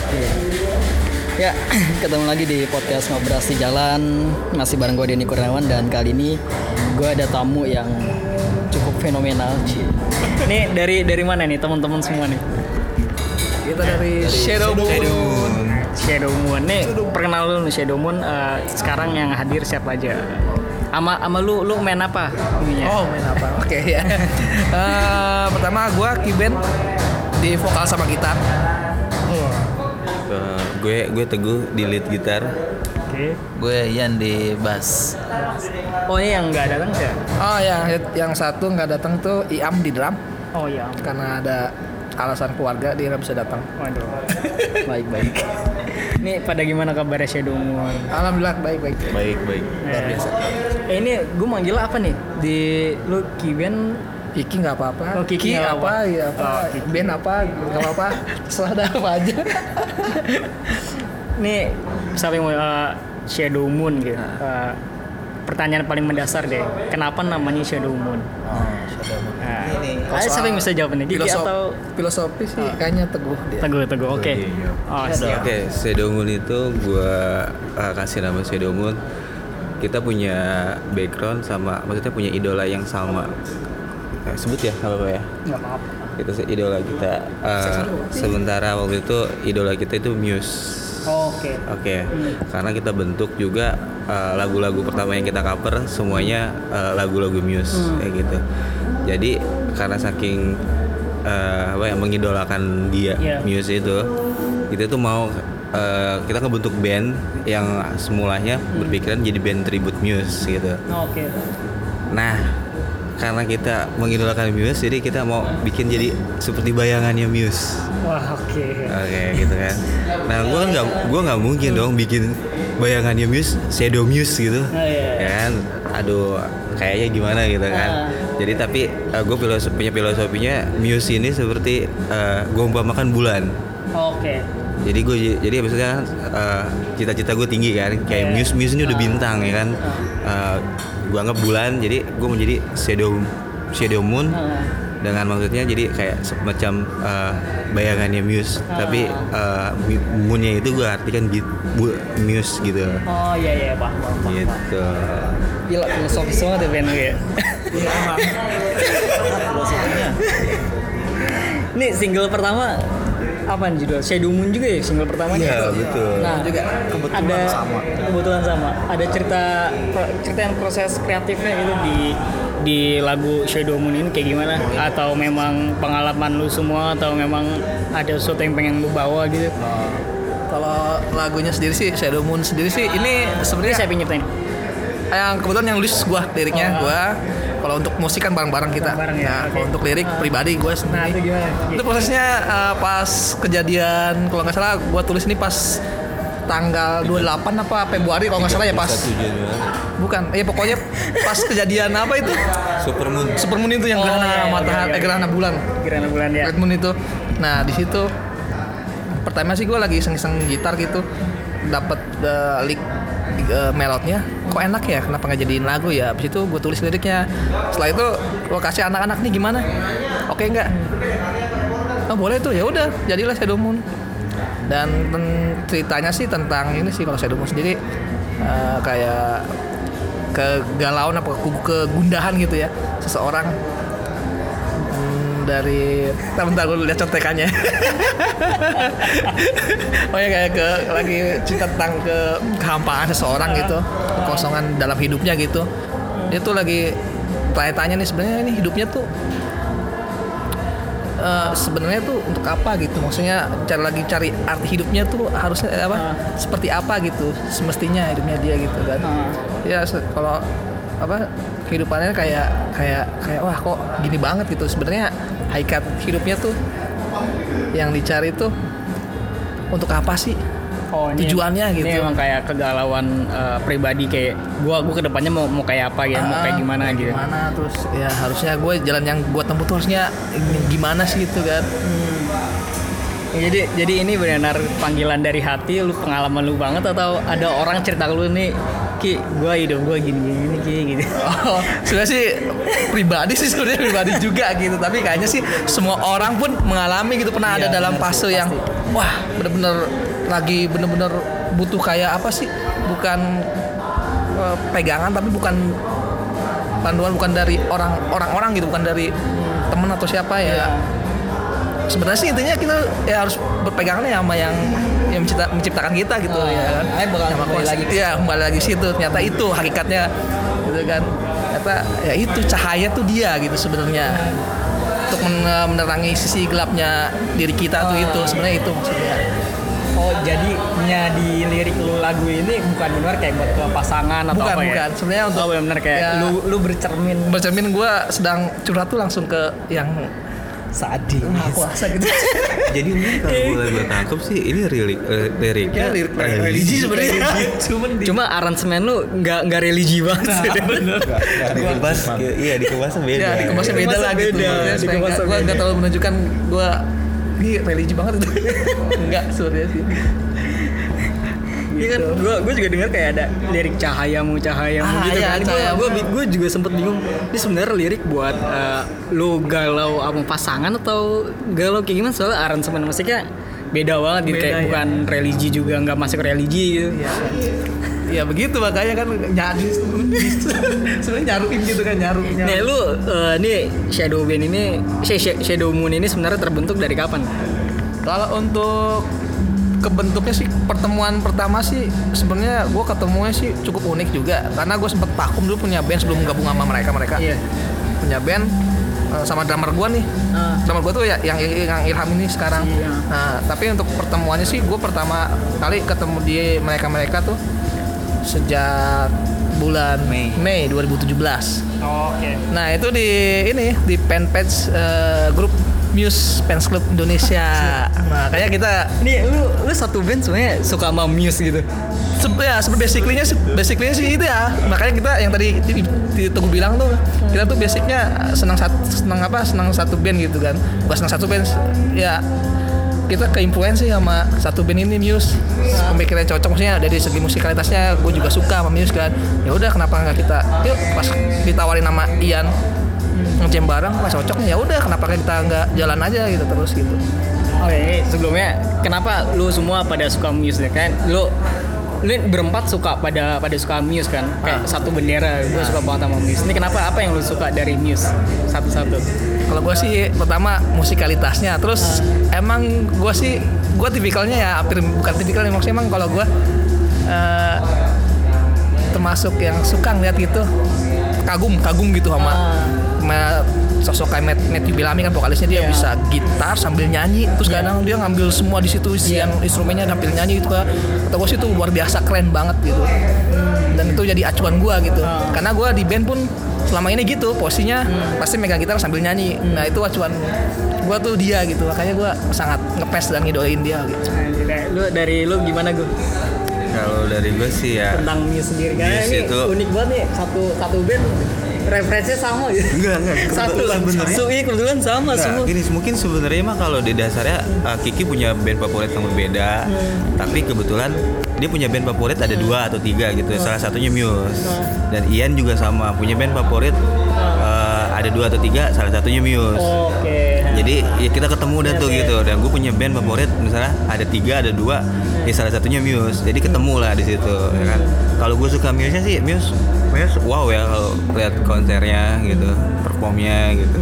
Oke. Ya, ketemu lagi di podcast Ngobras di Jalan Masih bareng gue Denny Kurniawan Dan kali ini gue ada tamu yang cukup fenomenal Ci. Ini dari dari mana nih teman-teman semua nih? Kita dari, Shadow Moon. Shadow Moon nih perkenal dulu nih Shadow Moon eh, sekarang yang hadir siapa aja? Ama ama lu lu main apa? ininya? Oh, main apa? Oke ya. Eh, pertama gua Kiben di vokal sama gitar. Eh, gue gue teguh di lead gitar Oke. Gue Ian di bass. Oh ini yang nggak datang ya? Oh ya, yang satu nggak datang tuh Iam di drum Oh iya. karena ada alasan keluarga dia nggak bisa datang. Waduh. baik baik. Ini pada gimana kabarnya Shadow Moon? Alhamdulillah baik-baik. baik baik Luar biasa. Eh ini gue manggil apa nih? Di lu Kiben Iki nggak apa-apa. Oh, Kiki apa? apa. Ya apa? Oh, Kiki. Ben apa? Nggak apa-apa. Terserah ada apa aja. nih siapa yang mau eh, Shadow Moon gitu. Eh, pertanyaan paling mendasar deh. Kenapa namanya Shadow Moon? Oh, Shadow Moon. Nah, Ini ada siapa yang bisa jawab nih? Gigi Filosof- atau filosofi sih kayaknya teguh dia. Teguh Teguh? Oke. Iya. Oh siap. oke Shadow Moon itu gue uh, kasih nama Shadow Moon kita punya background sama maksudnya punya idola yang sama Eh, sebut ya kalau ya Nggak apa-apa. kita se- idola kita Uh, sementara waktu itu idola kita itu Muse Oh, Oke. Oke, karena kita bentuk juga uh, lagu-lagu pertama yang kita cover semuanya uh, lagu-lagu Muse kayak gitu. Jadi karena saking uh, apa ya mengidolakan dia Iya. Muse itu, kita tuh mau uh, kita ngebentuk band yang semulanya berpikiran jadi band tribute Muse gitu. Oh, Oke. Nah, karena kita mengidolakan Muse, jadi kita mau bikin jadi seperti bayangannya Muse. Wah oke. Oke gitu kan. Nah gue kan nggak gue nggak mungkin dong bikin bayangannya Muse, Shadow Muse gitu. Oh, iya. Ya kan. Aduh kayaknya gimana gitu kan. Ah. Jadi tapi gue filosofi, punya filosofinya Muse ini seperti uh, gue umpamakan bulan. Oke. Jadi gue jadi maksudnya uh, cita-cita gue tinggi kan. Kayak Iya. Muse Muse ini udah Ah. bintang ya kan. Uh, gue anggap bulan. Jadi gue menjadi Shadow Shadow Moon Ah. dengan maksudnya jadi kayak semacam uh, bayangannya Muse Ah. tapi uh, moonnya itu gue artikan bu- Muse gitu Oh iya iya pak. gitu Gila filosofis banget ya Ben lu ya. Ini single pertama apa nih judul? Shadow Moon juga ya single pertamanya? Iya, betul. Nah Juga kebetulan ada sama. kebetulan sama. Ada cerita pro- ceritain proses kreatifnya gitu di di lagu Shadow Moon ini kayak gimana? Atau memang pengalaman lu semua atau memang ada sesuatu yang pengen lu bawa gitu? Kalau lagunya sendiri sih Shadow Moon sendiri sih ini sebenarnya yang nyiptain? yang kebetulan yang nulis gua liriknya Oh. gua kalau untuk musik kan bareng-bareng kita Bareng-bareng ya, nah oke. kalau untuk lirik pribadi gua Nah sendiri itu gimana? itu prosesnya uh, pas kejadian kalau nggak salah gua tulis ini pas tanggal 28 apa Februari kalau nggak salah ya pas bukan ya pokoknya pas kejadian apa itu Supermoon supermoon itu yang Oh, gerhana iya, iya, matahari iya, eh, iya. gerhana bulan Gerhana bulan ya. Red Moon itu nah di situ pertama sih gue lagi iseng-iseng gitar gitu dapat uh, lick uh, melodnya kok enak ya? Kenapa nggak jadiin lagu ya? Habis itu gue tulis liriknya. Setelah itu gue kasih anak-anak nih gimana? Oke nggak? Oh boleh tuh. Ya udah jadilah Shadow Moon. Dan ceritanya sih tentang ini sih kalau Shadow Moon sendiri uh, kayak kegalauan apa ke- kegundahan gitu ya seseorang dari Bentar, bentar gue lihat contekannya. Oh ya kayak ke lagi cerita tentang ke kehampaan seseorang gitu kekosongan dalam hidupnya gitu. Dia tuh lagi tanya-tanya nih sebenarnya ini hidupnya tuh eh, sebenarnya tuh untuk apa gitu? Maksudnya cari lagi cari arti hidupnya tuh harusnya eh, apa? Ah. seperti apa gitu semestinya hidupnya dia gitu kan. Ah. ya kalau apa kehidupannya kayak kayak kayak wah kok gini banget gitu sebenarnya hakikat hidupnya tuh yang dicari tuh untuk apa sih Oh, Tujuannya ini gitu. emang kayak kegalauan eh, pribadi kayak gua gua ke depannya mau mau kayak apa ya, mau kayak Ah, gimana gitu. gimana terus ya harusnya gue jalan yang gue tempuh tuh harusnya ini gimana sih gitu kan Ya, jadi jadi ini benar panggilan dari hati lu pengalaman lu banget atau ada orang cerita lu nih Ki, gua hidup gua gini gini Ki gitu. Oh, sebenarnya sih pribadi sih sebenarnya pribadi juga gitu. Tapi kayaknya sih semua orang pun mengalami gitu pernah Iya, ada dalam benar fase yang wah bener-bener lagi bener-bener butuh kayak apa sih? Bukan eh, pegangan tapi bukan panduan bukan dari orang orang-orang gitu, bukan dari temen atau siapa ya. Iya. Sebenarnya sih intinya kita ya harus berpegangannya sama yang yang mencipta- menciptakan kita gitu Ah, ya kan. bakal kembali lagi Iya, kembali lagi situ. Ternyata itu hakikatnya gitu kan. Ternyata ya itu cahaya tuh dia gitu sebenarnya. Untuk men- menerangi sisi gelapnya diri kita tuh Ah. itu sebenarnya itu maksudnya. Oh, jadinya di lirik lu lagu ini bukan benar kayak buat ke pasangan atau Bukan, apa ya? bukan. Sebenarnya untuk- oh, benar kayak ya. lu lu bercermin Bercermin gue sedang curhat tuh langsung ke yang sadis. kuasa gitu. Jadi ini kalau boleh gue tangkap sih ini lirik eh, liriknya Ya, lirik religi sebenarnya. Cuman di Cuma aransemen lu nggak nggak religi banget. Nah, bener. dikemas iya dikemasnya beda. Ya, dikemasnya beda lah gitu. dikemasnya beda. nggak terlalu menunjukkan gue ini religi banget itu. Enggak sebenarnya sih. Iya kan, gue gue juga dengar kayak ada lirik cahayamu cahayamu Ah, gitu iya, kan. Gue cahayamu. gue gue juga sempet bingung. Ini sebenarnya lirik buat eh, lu galau sama pasangan atau galau kayak gimana? Soalnya aransemen musiknya beda banget gitu Beda, kayak ya. bukan religi juga nggak masuk religi gitu. Ya. ya begitu makanya kan nyari sebenarnya nyaruin gitu kan nyaru. nyaru. Nih lu eh, nih Shadow Band ini Sh- Sh- Shadow Moon ini sebenarnya terbentuk dari kapan? Kalau untuk kebentuknya sih pertemuan pertama sih sebenarnya gue ketemunya sih cukup unik juga karena gue sempet vakum dulu punya band sebelum gabung sama mereka mereka Iya. punya band eh, sama drummer gue nih Ah. drummer gue tuh ya yang yang Ilham ini sekarang Iya. nah tapi untuk pertemuannya sih gue pertama kali ketemu di mereka mereka tuh sejak bulan Mei. Mei 2017 Oke. Nah itu di ini di fanpage eh, grup Muse Fans Club Indonesia. Nah kayak kita Nih lu lu satu band sebenarnya suka sama Muse gitu. se- ya basically-nya basically sih itu ya. Makanya kita yang tadi di, di Tunggu bilang tuh kita tuh basicnya senang satu senang apa senang satu band gitu kan. Bukan senang satu band ya kita ke influence sih sama satu band ini Muse pemikirannya cocok maksudnya dari segi musikalitasnya gue juga suka sama Muse kan ya udah kenapa nggak kita yuk pas ditawarin nama Ian ngejam bareng wah cocoknya ya udah kenapa kita nggak jalan aja gitu terus gitu Oke, sebelumnya kenapa lu semua pada suka Muse ya kan? Lu lu berempat suka pada pada suka Muse kan? Kayak satu bendera, gue suka banget sama Muse. Ini kenapa? Apa yang lu suka dari Muse? Satu-satu. kalau gue sih pertama musikalitasnya terus emang gue sih gue tipikalnya ya hampir bukan tipikalnya maksudnya emang kalau gue eh, termasuk yang suka ngeliat gitu kagum kagum gitu sama Ah. Sama sosok kayak Matt, Matthew Bellamy kan vokalisnya dia Iya. bisa gitar sambil nyanyi terus Iya. kadang dia ngambil semua di situ isian instrumennya sambil nyanyi gitu kan. Kata gue sih itu luar biasa keren banget gitu. Dan itu jadi acuan gue gitu. Ah. karena gue di band pun selama ini gitu posisinya Hmm. pasti megang gitar sambil nyanyi. Nah itu acuan gue tuh dia gitu. Makanya gue sangat ngepes dan ngidolain dia gitu. Lu dari lu gimana gue Kalau dari gue sih ya tentang Muse sendiri? Muse ini itu- unik banget nih satu satu band referensinya sama gitu. Enggak, enggak. Satu Sebenarnya- Su- iya, kebetulan sama Nah, semua. gini mungkin sebenarnya mah kalau di dasarnya uh, Kiki punya band favorit yang berbeda, tapi kebetulan dia punya band favorit ada dua atau tiga gitu. Salah satunya Muse. Dan Ian juga sama punya band favorit uh, ada dua atau tiga, salah satunya Muse. Oke. Jadi ya kita ketemu dah tuh gitu. Dan gue punya band favorit misalnya ada tiga ada dua, ya salah satunya Muse. Jadi ketemu lah di situ, ya kan. Kalau gue suka Muse sih Muse, Muse wow ya kalau lihat konsernya gitu, performnya gitu.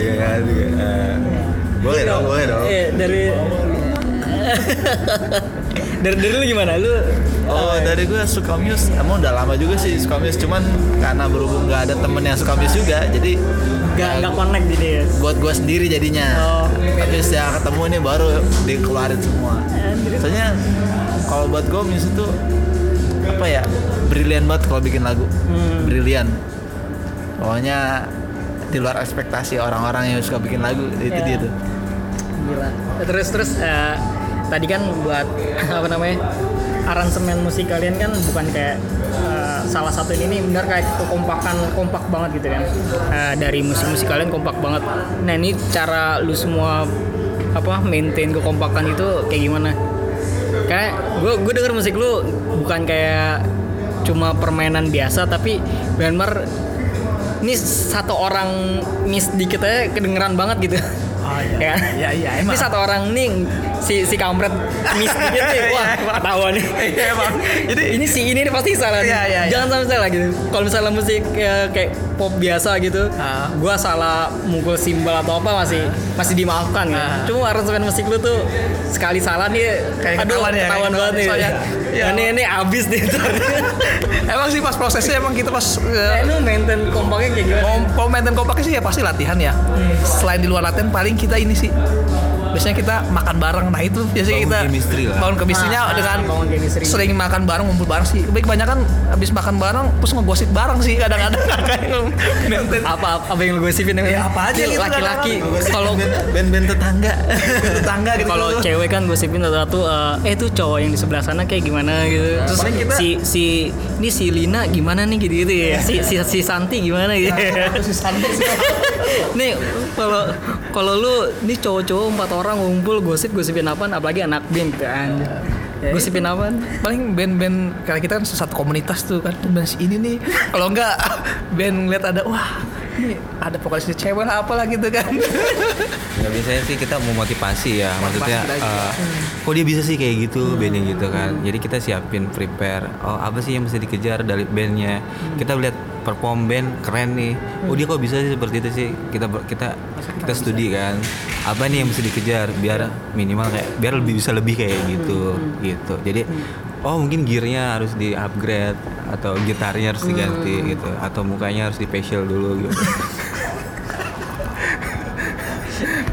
Iya kan, eh, boleh dong, boleh dong. Eh, dari dari dari lu gimana? Lu Oh dari gue suka Muse Emang udah lama juga sih suka Muse Cuman karena berhubung gak ada temen yang suka Muse juga Jadi nggak nggak connect jadi ya? buat gue sendiri jadinya Oh. Tapi setelah ketemu ini baru dikeluarin semua Soalnya kalau buat gue Muse itu Apa ya Brilian banget kalau bikin lagu Hmm. Brilian Pokoknya di luar ekspektasi orang-orang yang suka bikin lagu itu Ya. dia tuh Gila. Terus terus eh, tadi kan buat apa namanya aransemen musik kalian kan bukan kayak eh, salah satu ini nih benar kayak kekompakan kompak banget gitu kan Eh, dari musik-musik kalian kompak banget. Nah ini cara lu semua apa maintain kekompakan itu kayak gimana? Kayak gue gue denger musik lu bukan kayak cuma permainan biasa tapi benar ini satu orang miss dikit aja kedengeran banget gitu. Ya. Iya, iya, emang. Ini satu orang nih si si kampret miss dikit nih. Wah, ketahuan nih. Iya, emang. Jadi ini si ini pasti salah. Iya, iya, iya. Jangan sampai salah gitu. Kalau misalnya musik ya, kayak pop biasa gitu, Ah. gua salah mukul simbol atau apa masih masih dimaafkan gitu. Ah. Cuma aransemen musik lu tuh sekali salah nih, Kayak aduh ketahuan ya, ketahuan kayak banget nih. Soalnya, ya. Ini ini abis nih. emang sih pas prosesnya emang kita pas Kayak eh, lu maintain kompaknya kayak gimana? mau maintain kompaknya sih ya pih latihan ya. Selain di luar latihan paling kita ini sih biasanya kita makan bareng. Nah itu biasanya Bangun kita chemistry lah. bangun chemistry-nya Ah, dengan bangun chemistry. sering makan bareng ngumpul bareng sih. Baik banyak kan habis makan bareng terus ngegosip bareng sih kadang-kadang. Apa apa yang lu gosipin Ya, apa aja gitu laki-laki? kalau band-band tetangga. Tetangga gitu kalau cewek kan gosipin satu-satu eh itu cowok yang di sebelah sana kayak gimana gitu. Terus paling kita- si si ini si Lina gimana nih gitu gitu ya. Si si, si Santi gimana gitu. Si Santi sih. Nih kalau kalau lu nih cowok-cowok empat orang ngumpul gosip gosipin apaan? Apalagi anak band gitu anjir. Ya, gosipin apaan? Paling band-band karena kita kan satu komunitas tuh kan. Band si ini nih. Kalau enggak band ngeliat ada wah ini ada vokalisnya cewek lah apalah gitu kan. Ya biasanya sih kita mau motivasi ya, maksudnya eh, kok dia bisa sih kayak gitu bandnya gitu kan. Jadi kita siapin prepare, oh apa sih yang mesti dikejar dari bandnya. Kita lihat perform band keren nih. Oh dia kok bisa sih seperti itu sih. Kita kita kita studi kan. Apa nih yang mesti dikejar biar minimal kayak biar lebih bisa lebih kayak gitu gitu. Jadi oh mungkin gearnya harus di upgrade atau gitarnya harus diganti gitu atau mukanya harus di facial dulu gitu.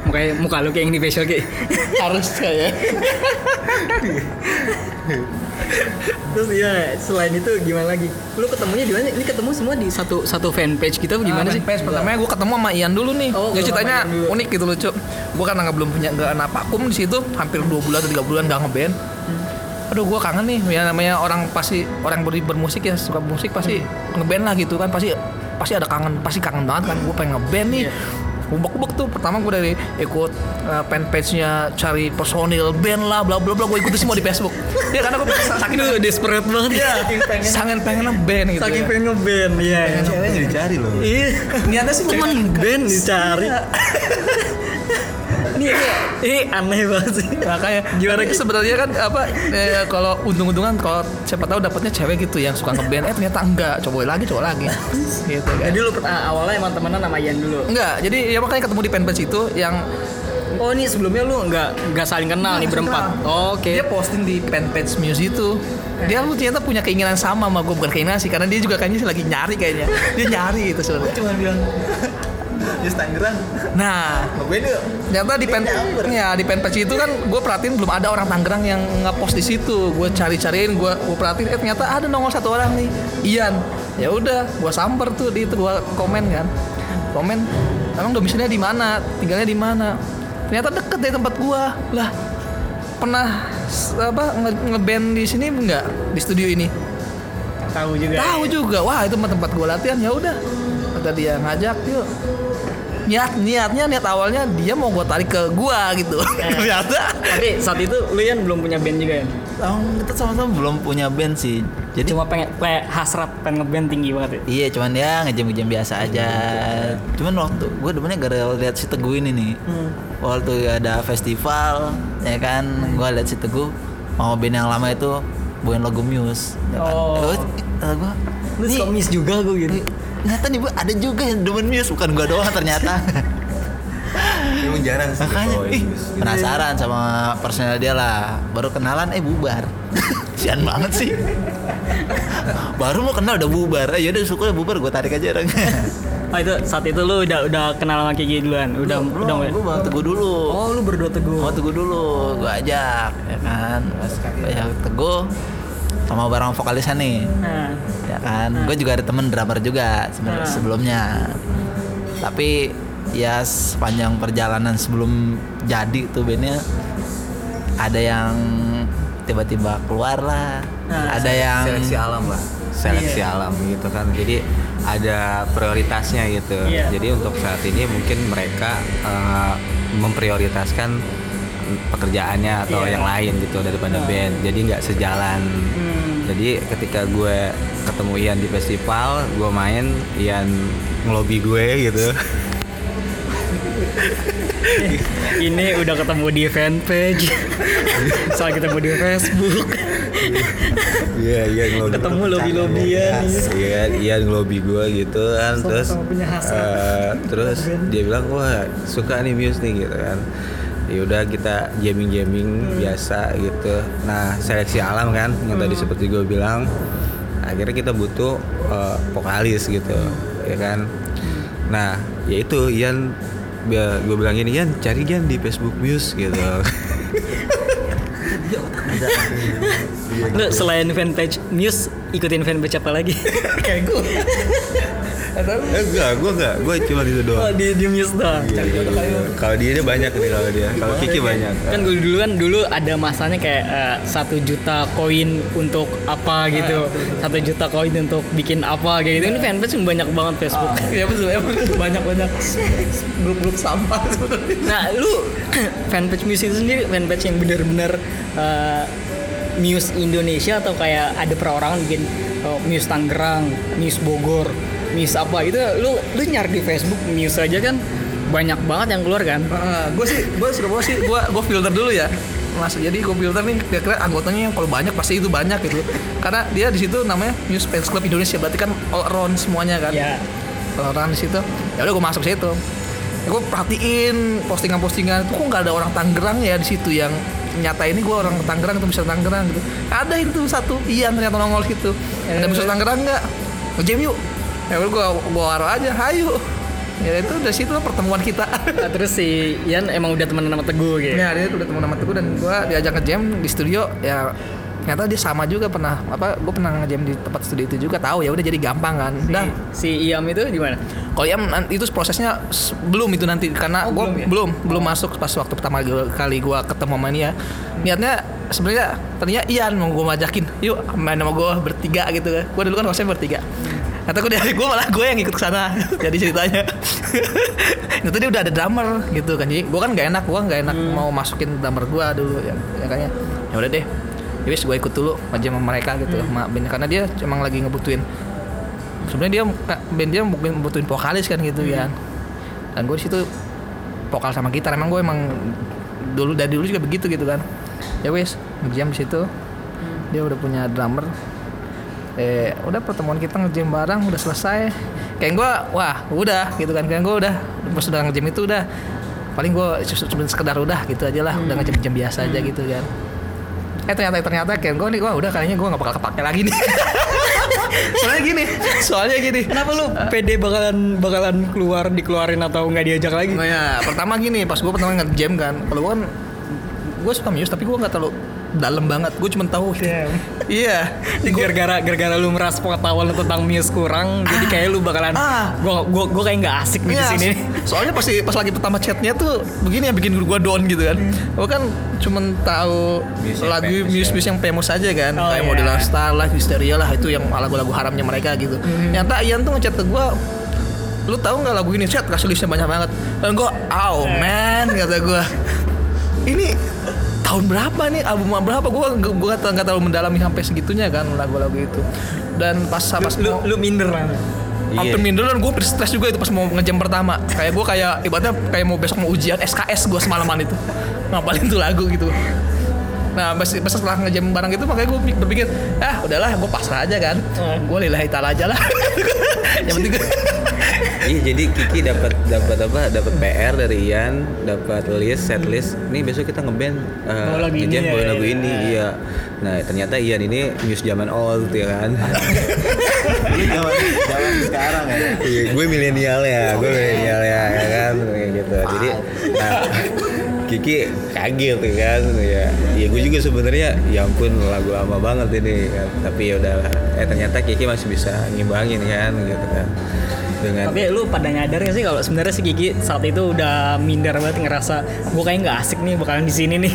muka muka lu kayak yang di facial kayak harus kayak terus ya selain itu gimana lagi? Lu ketemunya di mana? Ini ketemu semua di satu satu fanpage kita apa gimana sih? PES pertamanya gue ketemu sama Ian dulu nih. Oh, ketemu ceritanya unik gitu lucu. Gue karena nggak belum punya nggak anak vakum di situ hampir dua bulan atau tiga bulan nggak ngeband. Aduh gue kangen nih. Ya namanya orang pasti orang ber bermusik ya suka musik pasti ngeband lah gitu kan. Pasti pasti ada kangen pasti kangen banget kan. Gue pengen ngeband nih Ubek-ubek tuh pertama gue dari ikut uh, fanpage-nya cari personil band lah bla bla bla gue ikutin semua di Facebook ya karena gue saking Aduh, desperate banget ya. Saking pengen, sangat pengen ngeband gitu saking ya. pengen ngeband, iya. Ceweknya dicari loh. Iya. Niatnya sih cuman pengen- band dicari. Ini ini, ini aneh banget sih. makanya Gimana, Ki? sebenarnya kan apa eh, kalau untung-untungan kalau siapa tahu dapatnya cewek gitu yang suka ngeband eh ternyata enggak coba lagi coba lagi gitu kan Jadi lu pertama awalnya emang temenan sama Ian dulu. enggak jadi ya makanya ketemu di fanpage itu yang Oh ini sebelumnya lu nggak nggak saling kenal nih berempat. Oh, Oke. dia posting di fanpage Muse itu dia lu ternyata punya keinginan sama sama gue bukan keinginan sih karena dia juga kayaknya lagi nyari kayaknya dia nyari itu sebenarnya cuma bilang Just Tangerang. Nah. Yuk ternyata di pen ya di fanpage itu kan gue perhatiin belum ada orang Tangerang yang nge-post di situ. Gue cari-cariin gue gue perhatiin eh ternyata ada nongol satu orang nih. Ian. Ya udah gue samper tuh di itu gue komen kan. Komen emang domisilinya di mana? Tinggalnya di mana? Ternyata deket dari tempat gue lah pernah apa nge- ngeband di sini enggak di studio ini Tahu juga. tahu juga. Wah itu tempat gue latihan. Ya udah. Kata dia ngajak yuk. Niat niatnya niat awalnya dia mau gue tarik ke gua gitu. Ternyata. Tapi saat itu lu Ian belum punya band juga ya? Tahun kita sama-sama belum punya band sih. Jadi Cuma pengen kayak hasrat pengen ngeband tinggi banget ya. Iya cuman ya ngejam-ngejam biasa aja. Cuman waktu gue demennya gara lihat si Teguh ini nih. Waktu ada festival ya kan Gue lihat si Teguh Mau band yang lama itu Bawain lagu Muse ya kan? Oh. Terus, kata gue Lu suka miss juga gue gitu. Ternyata nih Bu, ada juga yang demen Muse Bukan gue doang ternyata Emang jarang sih. Makanya ih, Muse. penasaran sama personel dia lah Baru kenalan eh bubar Sian banget sih Baru mau kenal udah bubar Eh yaudah suka bubar gue tarik aja orang Oh itu saat itu lu udah udah kenal sama Kiki duluan. Udah udah gue bawa teguh dulu. Oh lu berdua teguh. Bawa teguh dulu. Gue ajak ya kan? Pas ajak teguh Sama barang vokalisnya nih. Nah, ya kan? Gue juga ada temen drummer juga sebenarnya Hmm. sebelumnya. Tapi ya sepanjang perjalanan sebelum jadi tuh bandnya ada yang tiba-tiba keluar lah. Hmm. ada yang seleksi alam lah seleksi Iya. alam gitu kan jadi ada prioritasnya gitu Iya. jadi untuk saat ini mungkin mereka eh, memprioritaskan pekerjaannya atau Iya. yang lain gitu daripada band jadi nggak sejalan jadi ketika gue ketemu Ian di festival gue main Ian ngelobi gue gitu Ini udah ketemu di fanpage. Soal ketemu di Facebook. Iya, iya ngelobi. Ketemu lobby-lobbyan. Iya, iya ngelobi gue gitu kan. Terus eh, terus dia bilang, "Wah, suka nih Muse nih." gitu kan. Ya udah kita jamming-jamming biasa gitu. Nah, seleksi alam kan yang tadi seperti gue bilang. Akhirnya kita butuh eh, vokalis gitu, ya kan. Nah, ya itu Ian gue bilang gini, Ian cari Ian di Facebook Muse gitu. Lu selain fanpage Muse, ikutin fanpage apa lagi? Kayak gue. Eh, enggak, gue enggak, gue cuma itu Oh, doang. di, di Muse doang. Iya, iya, iya. Kalau dia dia banyak nih kalau dia. Kalau Kiki banyak. Kan gue dulu kan dulu ada masanya kayak eh, satu juta koin untuk apa gitu, satu juta koin untuk bikin apa kayak gitu. Ini fanpage banyak banget Facebook. Iya betul, ya banyak banyak grup-grup sampah. Nah, lu fanpage Muse itu sendiri fanpage yang benar-benar eh, Muse Indonesia atau kayak ada perorangan bikin eh, Muse Tangerang, Muse Bogor, Muse apa itu lu lu nyari di Facebook Muse aja kan banyak banget yang keluar kan. gue sih, gue sudah gue sih, gue gue filter dulu ya. Mas, jadi gue filter nih kira-kira anggotanya yang kalau banyak pasti itu banyak gitu. Karena dia di situ namanya News Fans Club Indonesia, berarti kan all around semuanya kan. Ya. All around di situ. Ya udah gue masuk situ. Ya, gue perhatiin postingan-postingan itu kok nggak ada orang Tangerang ya di situ yang nyata ini gue orang Tangerang itu bisa Tangerang gitu. Ada itu satu, Ian ternyata nongol situ. Ada bisa Tangerang nggak? Ngejam yuk. Ya udah gue gue waruh aja, ayo. Ya itu dari situ pertemuan kita. Nah, terus si Ian emang udah temenan sama Teguh gitu. Ya dia tuh udah temen sama Teguh dan gue diajak ngejam di studio ya ternyata dia sama juga pernah apa gue pernah ngejam di tempat studio itu juga tahu ya udah jadi gampang kan dah Si Iam itu di mana? kalau Iam itu prosesnya belum itu nanti karena Oh, gue belum ya? belum belum masuk pas waktu pertama kali gue ketemu sama dia niatnya sebenarnya tadinya Ian mau gue majakin yuk main sama gue bertiga gitu kan gue dulu kan hostnya bertiga Kata gue dari gue malah gue yang ikut ke sana jadi ceritanya. itu dia udah ada drummer gitu kan. Jadi gue kan gak enak, gue gak enak mau masukin drummer gue dulu ya, ya kayaknya. Ya udah deh. Ya wis gue ikut dulu aja sama mereka gitu sama band. Karena dia emang lagi ngebutuhin sebenarnya dia band dia mungkin butuhin vokalis kan gitu ya. Dan gue situ vokal sama gitar. Emang gue emang dulu dari dulu juga begitu gitu kan. Ya wis, ngejam di situ. Dia udah punya drummer, eh udah pertemuan kita ngejam bareng udah selesai. Kayak gue wah udah gitu kan. Kayak gue udah pas udah ngejam itu udah paling gue cuma sekedar udah gitu aja lah. Udah ngejam jam biasa aja gitu kan eh ternyata ternyata kayak gue nih gue udah kayaknya gue nggak bakal kepake lagi nih soalnya gini soalnya gini Kenapa lu pede bakalan bakalan keluar dikeluarin atau nggak diajak lagi? Nah ya, pertama gini, pas gue pertama nge-jam kan, kalau gue kan gue suka Muse tapi gue nggak terlalu dalam banget, gue cuma tahu. Iya, gara-gara gara-gara lu merasa pengetahuan lu tentang Muse kurang, jadi kayak lu bakalan Ah. gua gua gua kayak nggak asik nih di Iya, sini. so- soalnya pas pas lagi pertama chatnya tuh begini yang bikin gue down gitu kan. Gue kan cuma tahu Muse lagu famous Muse ya. Muse yang famous aja kan, Oh, kayak iya. Model Star lah, Hysteria lah itu yang lagu-lagu haramnya mereka gitu. Nyata Ian tuh ngechat ke gue lu tahu nggak lagu ini chat kasih listnya banyak banget dan gue oh man kata gue ini tahun berapa nih? Album berapa? Gue gue nggak terlalu mendalami sampai segitunya kan lagu-lagu itu. Dan pas pas Lu mau- lu minder lah. hampir minder dan gue stres juga itu pas mau ngejam pertama. Kayak gue kayak ibaratnya kayak mau besok mau ujian SKS gue semalaman itu. Ngapalin tuh lagu gitu. Nah pas, pas setelah ngejam barang itu makanya gue berpikir ah udahlah gue pasrah aja kan. Gue lillahi ta'ala aja lah. Yang penting gue Iya jadi Kiki dapat dapat apa? Dapat PR dari Ian, dapat list, set list. Nih besok kita ngeband uh, lagu ini ya, ya, lagu ya. ini, iya. Nah ternyata Ian ini news zaman old ya kan. Lu zaman zaman sekarang ya. Iya, gue milenial ya, gue milenial ya, ya kan, gitu. Jadi, nah, Kiki kaget kan, ya. Ya gue juga sebenarnya, ya ampun lagu lama banget ini, kan. Tapi ya udahlah. Eh ternyata Kiki masih bisa ngimbangin kan, gitu kan. Dengan Tapi lu pada nyadar gak sih kalau sebenarnya si Gigi saat itu udah minder banget ngerasa gua kayak nggak asik nih bakalan di sini nih.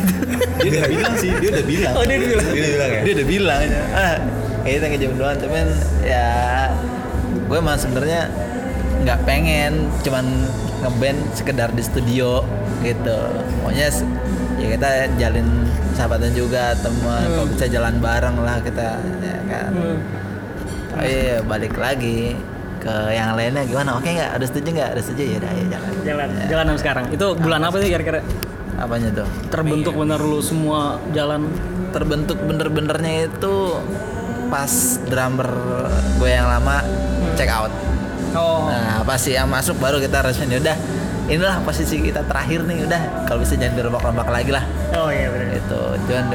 Dia udah bilang sih, dia udah bilang. Oh, dia udah bilang. Dia udah bilang ya? Dia udah bilang. Ah, kayaknya ngejam doang, cuman ya gue emang sebenarnya nggak pengen cuman ngeband sekedar di studio gitu. Pokoknya ya kita jalin sahabatan juga teman kalau bisa jalan bareng lah kita ya kan. Oh iya balik lagi ke yang lainnya gimana? Oke nggak? Ada setuju nggak? Ada setuju? Ya udah ya jalan. Jalan, jalan sampai sekarang. Itu bulan apa sih kira-kira? Apanya tuh? Terbentuk bener lu semua jalan? terbentuk bener-benernya itu pas drummer gue yang lama check out. Oh, Nah, pas yang masuk baru kita resmi udah inilah posisi kita terakhir nih udah. Kalau bisa jangan dirombak-rombak lagi lah. Oh iya benar. gitu. Cuman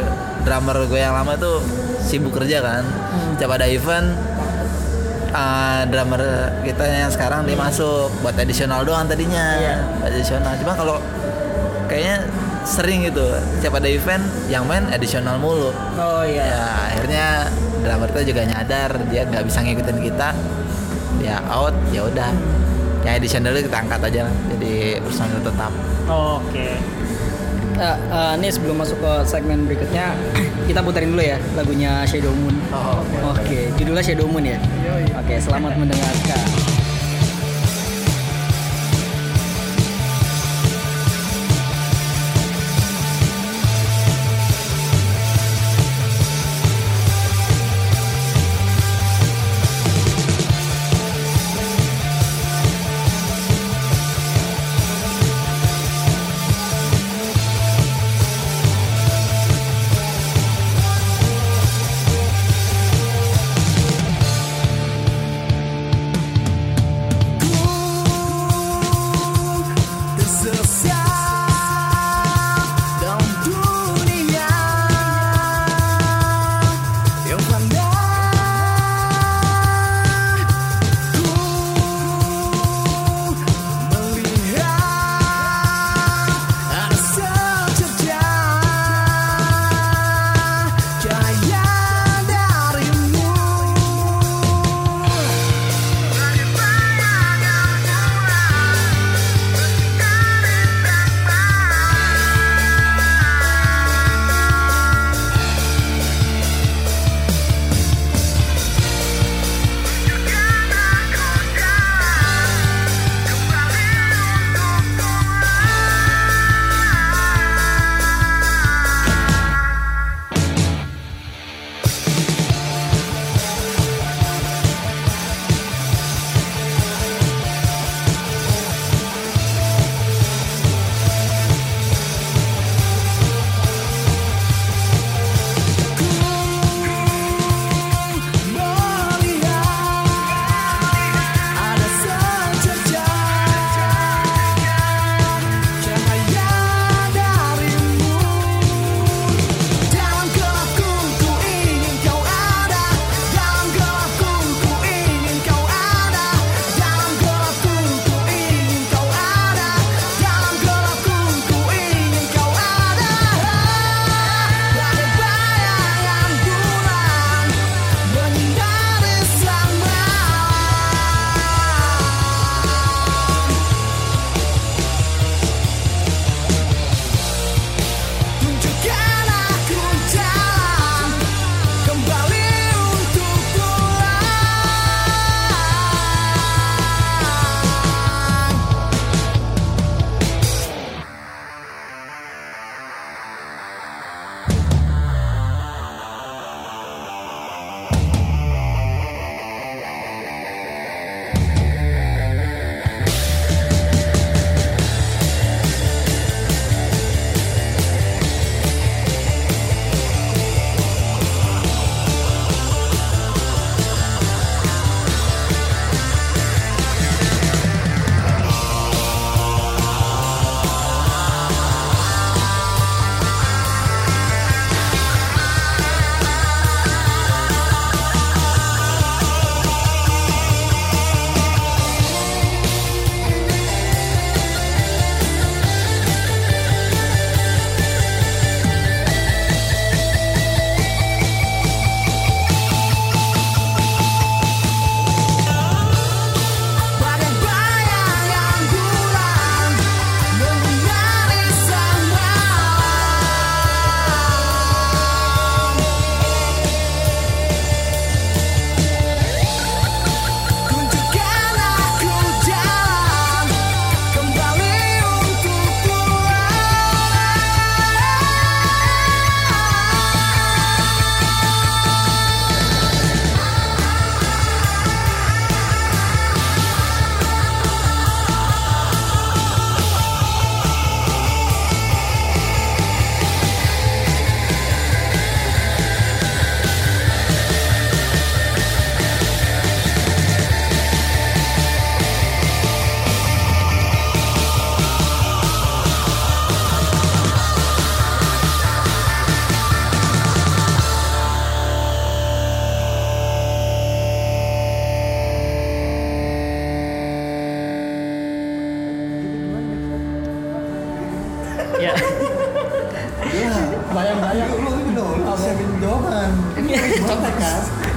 drummer gue yang lama tuh sibuk kerja kan. Setiap ada event uh, drummer kita yang sekarang dia masuk buat additional doang tadinya. Iya. additional. Cuma kalau kayaknya sering gitu. Setiap ada event yang main additional mulu. Oh ya iya. akhirnya drummer kita juga nyadar dia nggak bisa ngikutin kita. Dia out ya udah yang additional itu kita angkat aja lah jadi personil tetap Oke. Eh, eh, ini sebelum masuk ke segmen berikutnya, kita puterin dulu ya lagunya Shadow Moon. oh Oke, judulnya Shadow Moon ya. Oke, selamat mendengarkan.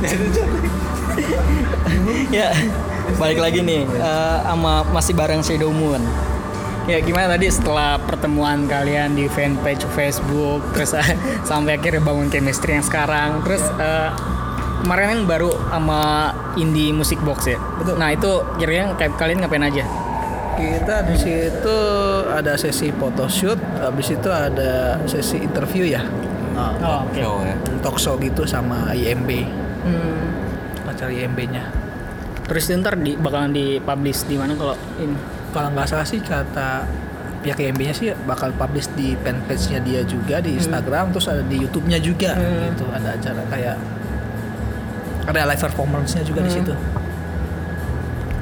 ya balik lagi nih eh, sama masih bareng Shadow Moon. Ya gimana tadi setelah pertemuan kalian di fanpage Facebook terus eh, sampai akhirnya bangun chemistry yang sekarang terus eh, kemarin kan baru sama indie music box ya? Nah itu kira-kira kayak kalian ngapain aja? Kita di situ ada sesi photoshoot, habis itu ada sesi interview ya, oh, oke. Show ya. talk show gitu sama IMB, Hmm, acara IMB-nya. terus itu ntar di, bakalan dipublish di mana kalau ini Kalau nggak salah sih kata pihak IMB-nya sih bakal publish di fanpage-nya dia juga di Instagram, terus ada di YouTube-nya juga, gitu. Ada acara kayak ada live performance-nya juga di situ.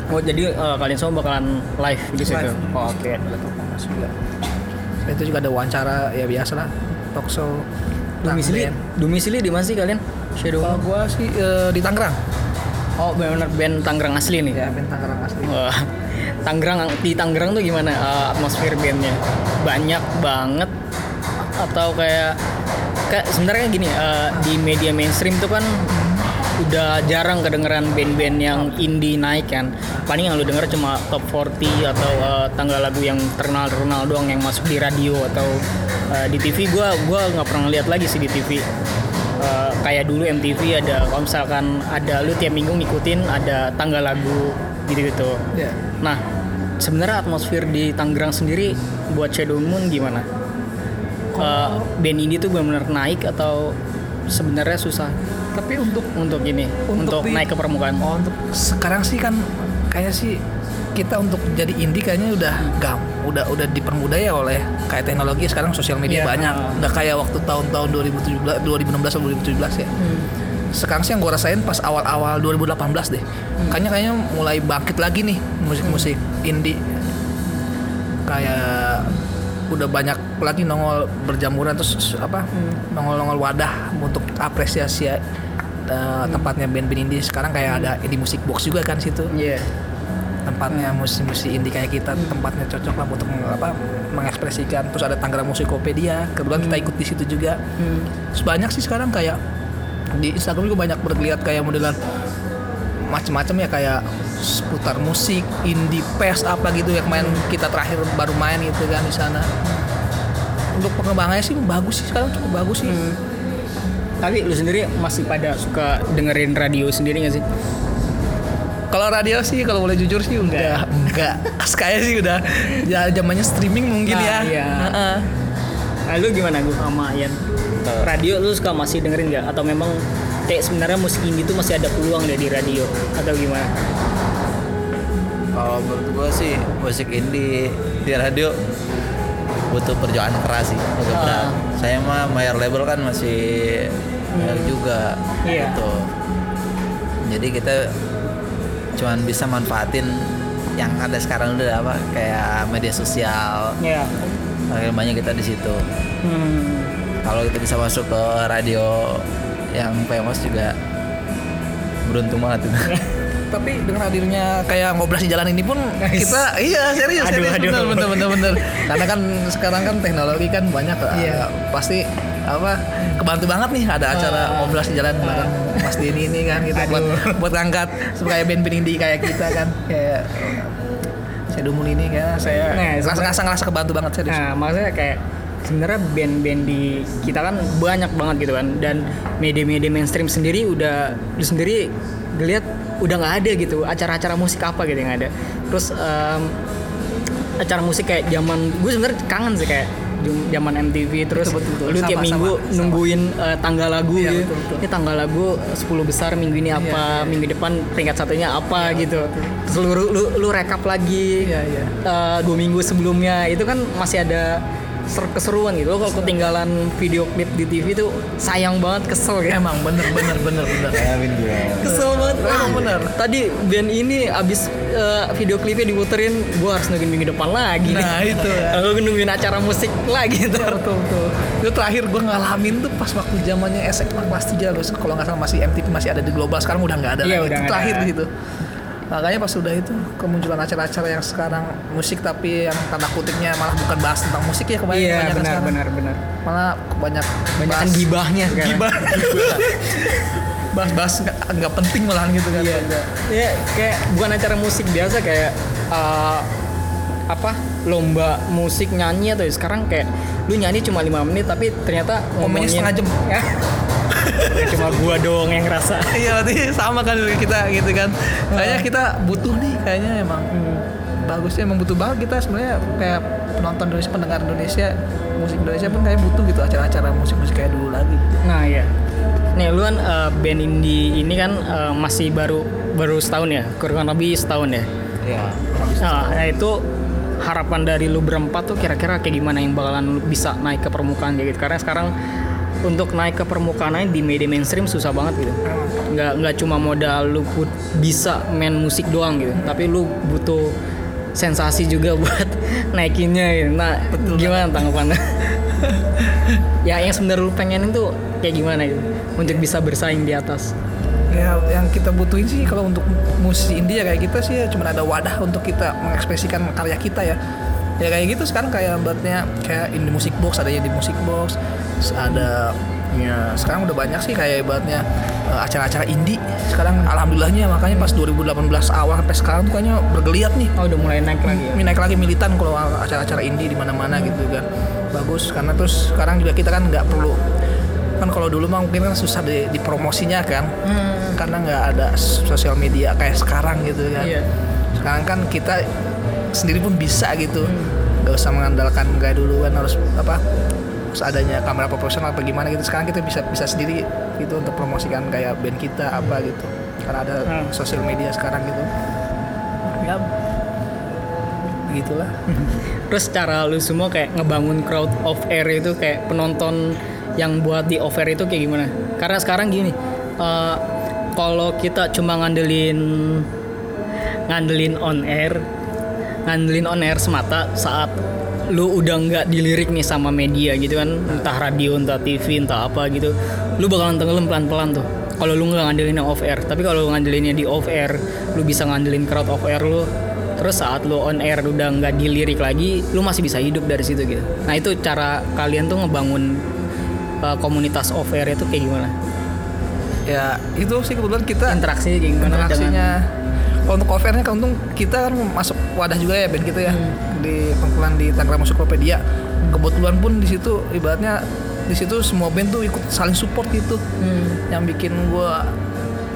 oh jadi eh, kalian semua bakalan live di situ Live. oh, oke. Selain itu juga ada wawancara ya biasa lah, talk show. domisili domisili di mana sih kalian Shadow Kalau gua sih eh, di Tangerang. oh benar band Tangerang asli nih Ya, band Tangerang asli. Wah, Tangerang di Tangerang tuh gimana eh, atmosfer bandnya? Banyak banget atau kayak kayak sebenarnya gini eh, di media mainstream tuh kan udah jarang kedengeran band-band yang indie naik kan. Paling yang lu denger cuma top 40 atau eh, tanggal lagu yang terkenal terkenal doang yang masuk di radio atau eh, di TV gua gua nggak pernah lihat lagi sih di TV. Kayak dulu MTV ada kalau misalkan ada lu tiap minggu ngikutin ada tanggal lagu gitu-gitu. Ya. Nah, sebenarnya atmosfer di Tangerang sendiri buat Shadow Moon gimana? Eh, band indie tuh benar-benar naik atau sebenarnya susah Tapi untuk untuk ini untuk, di- naik ke permukaan? Oh, untuk sekarang sih kan kayaknya sih kita untuk jadi indie kayaknya udah gam, udah udah dipermudah ya oleh kayak teknologi sekarang sosial media Iya. banyak. Udah kayak waktu tahun-tahun 2017, 2016 atau 2017 ya. Sekarang sih yang gue rasain pas awal-awal 2018 deh. Kayaknya kayaknya mulai bangkit lagi nih musik-musik indie. Kayak udah banyak lagi nongol berjamuran terus apa nongol-nongol wadah untuk apresiasi uh, tempatnya band-band indie sekarang kayak ada indie musik box juga kan situ Iya. Tempatnya musik-musik indie kayak kita tempatnya cocok lah untuk apa mengekspresikan. Terus ada Tangerang Musikopedia kebetulan kita ikut di situ juga. Terus banyak sih sekarang kayak di Instagram juga banyak berlihat kayak modelan macam-macam ya kayak seputar musik indie pes apa gitu yang main kita terakhir baru main gitu kan di sana. Untuk pengembangannya sih bagus sih sekarang cukup bagus sih. Tapi lu sendiri masih pada suka dengerin radio sendiri gak sih? Kalau radio sih kalau boleh jujur sih udah enggak. Kayak sih udah ya zamannya streaming mungkin Nah, ya. iya. Heeh. Nah, lu gimana gue sama Ian? Radio lu suka masih dengerin nggak? Atau memang kayak sebenarnya musik indie tuh masih ada peluang deh di radio? Atau gimana? Kalau menurut gua sih musik indie di radio butuh perjuangan keras sih, agak berat. Saya mah mayor label kan masih banyak juga Iya. gitu. Jadi kita cuman bisa manfaatin yang ada sekarang udah apa kayak media sosial. Ya. Makin banyak kita di situ. Hmm. Kalau kita bisa masuk ke radio yang famous juga beruntung banget itu. Tapi dengan hadirnya kayak ngobras di jalan ini pun kita iya serius Aduh, serius aduh. bener bener bener bener. Karena kan sekarang kan teknologi kan banyak Iya. eh, pasti apa kebantu banget nih ada acara ngobras di jalan bareng Mas Denny ini kan kita buat buat ngangkat supaya band-band indie kayak kita kan. Kayak saya Dumun ini kan saya Nah, ngerasa, ngerasa ngerasa kebantu banget serius. Nah, maksudnya kayak sebenarnya band-band di kita kan banyak banget gitu kan dan media-media mainstream sendiri udah lu sendiri lihat udah nggak ada gitu acara-acara musik apa gitu yang ada. Terus em, acara musik kayak zaman gue sebenarnya kangen sih kayak zaman MTV terus Betul, betul, betul. lu tiap Sama, minggu sama, sama. nungguin eh, tanggal lagu Iya, gitu betul, betul. ini tanggal lagu 10 besar minggu ini apa iya. minggu depan peringkat satunya apa gitu terus lu, lu lu rekap lagi Iya, iya. eh, dua minggu sebelumnya itu kan masih ada keseruan gitu. Lo kalau ketinggalan video klip di TV tuh sayang banget, kesel gitu. Emang bener bener bener bener. Kesel banget. Emang Wah, bener. Tadi band ini abis eh, video klipnya diputerin, gua harus nungguin minggu depan lagi. Nah, itu ya. Lalu nungguin acara musik lagi tuh. betul betul itu terakhir gue ngalamin tuh pas waktu zamannya SMA kelas 3 loh kalau nggak salah masih MTV masih ada di global sekarang udah nggak ada Iya, lagi. udah itu terakhir di situ makanya pas udah itu kemunculan acara-acara yang sekarang musik tapi yang tanda kutipnya malah bukan bahas tentang musik ya kebanyakan Iya kebanyakan benar sekarang. benar benar. malah banyak Banyak bahas- gibahnya sekarang. gibah bahas-bahas nggak nggak penting malahan gitu kan Iya. Ya kayak bukan acara musik biasa kayak eh, apa lomba musik nyanyi atau sekarang kayak lu nyanyi cuma lima menit tapi ternyata Komennya ngomongin setengah jam. ya Ya, cuma gua doang yang ngerasa. Iya berarti sama kan kita gitu kan. Kayaknya kita butuh nih kayaknya emang bagusnya emang butuh banget. Kita sebenarnya kayak penonton Indonesia pendengar Indonesia musik Indonesia pun kayak butuh gitu acara-acara musik-musik kayak dulu lagi. Nah ya, nih lu kan eh, band indie ini kan eh, masih baru baru setahun ya, kurang lebih setahun ya. Iya. Nah, nah, itu harapan dari lu berempat tuh kira-kira kayak gimana yang bakalan bisa naik ke permukaan kayak gitu? Karena sekarang untuk naik ke permukaan aja di media mainstream susah banget gitu. Nggak nggak cuma modal lu put- bisa main musik doang gitu, tapi lu butuh sensasi juga buat naikinnya gitu. Nah, gimana tanggapannya? ya yang sebenarnya lu pengenin tuh kayak gimana gitu untuk bisa bersaing di atas. ya yang kita butuhin sih kalau untuk musisi India kayak kita sih ya cuma ada wadah untuk kita mengekspresikan karya kita ya ya kayak gitu sekarang kayak buatnya kayak indie music box adanya di music box ada ya sekarang udah banyak sih kayak ibaratnya eh, acara-acara indie. Sekarang alhamdulillahnya makanya pas 2018 awal sampai sekarang tuh kayaknya bergeliat nih. Oh udah mulai naik lagi ya? Naik lagi militan kalau acara-acara indie di mana-mana gitu kan. Bagus karena terus sekarang juga kita kan nggak perlu kan kalau dulu mah mungkin kan susah di, dipromosinya kan. Karena nggak ada sosial media kayak sekarang gitu kan. Iya. sekarang kan kita sendiri pun bisa gitu. Nggak usah mengandalkan kayak dulu kan harus apa harus adanya kamera profesional apa gimana gitu. Sekarang kita bisa bisa sendiri gitu untuk promosikan kayak band kita apa gitu. Karena ada Hmm. sosial media sekarang gitu. Ya. Begitulah. Terus cara lu semua kayak ngebangun crowd of air itu kayak penonton yang buat di off air itu kayak gimana? Karena sekarang gini, eh, kalau kita cuma ngandelin ngandelin on air, ngandelin on air semata saat lu udah nggak dilirik nih sama media gitu kan, entah radio, entah TV, entah apa gitu, lu bakalan tenggelam pelan-pelan tuh. Kalau lu nggak ngandelin yang off air, tapi kalau lu ngandelinnya di off air, lu bisa ngandelin crowd off air lu, terus saat lu on air udah nggak dilirik lagi, lu masih bisa hidup dari situ gitu. Nah itu cara kalian tuh ngebangun uh, komunitas off air itu kayak gimana? ya itu sih kebetulan kita Interaksinya kayak gimana? interaksinya kalau untuk covernya kan untung kita kan masuk wadah juga ya band kita ya di pengumpulan di Tangerang Musiklopedia kebetulan pun di situ ibaratnya di situ semua band tuh ikut saling support gitu. Hmm. yang bikin gua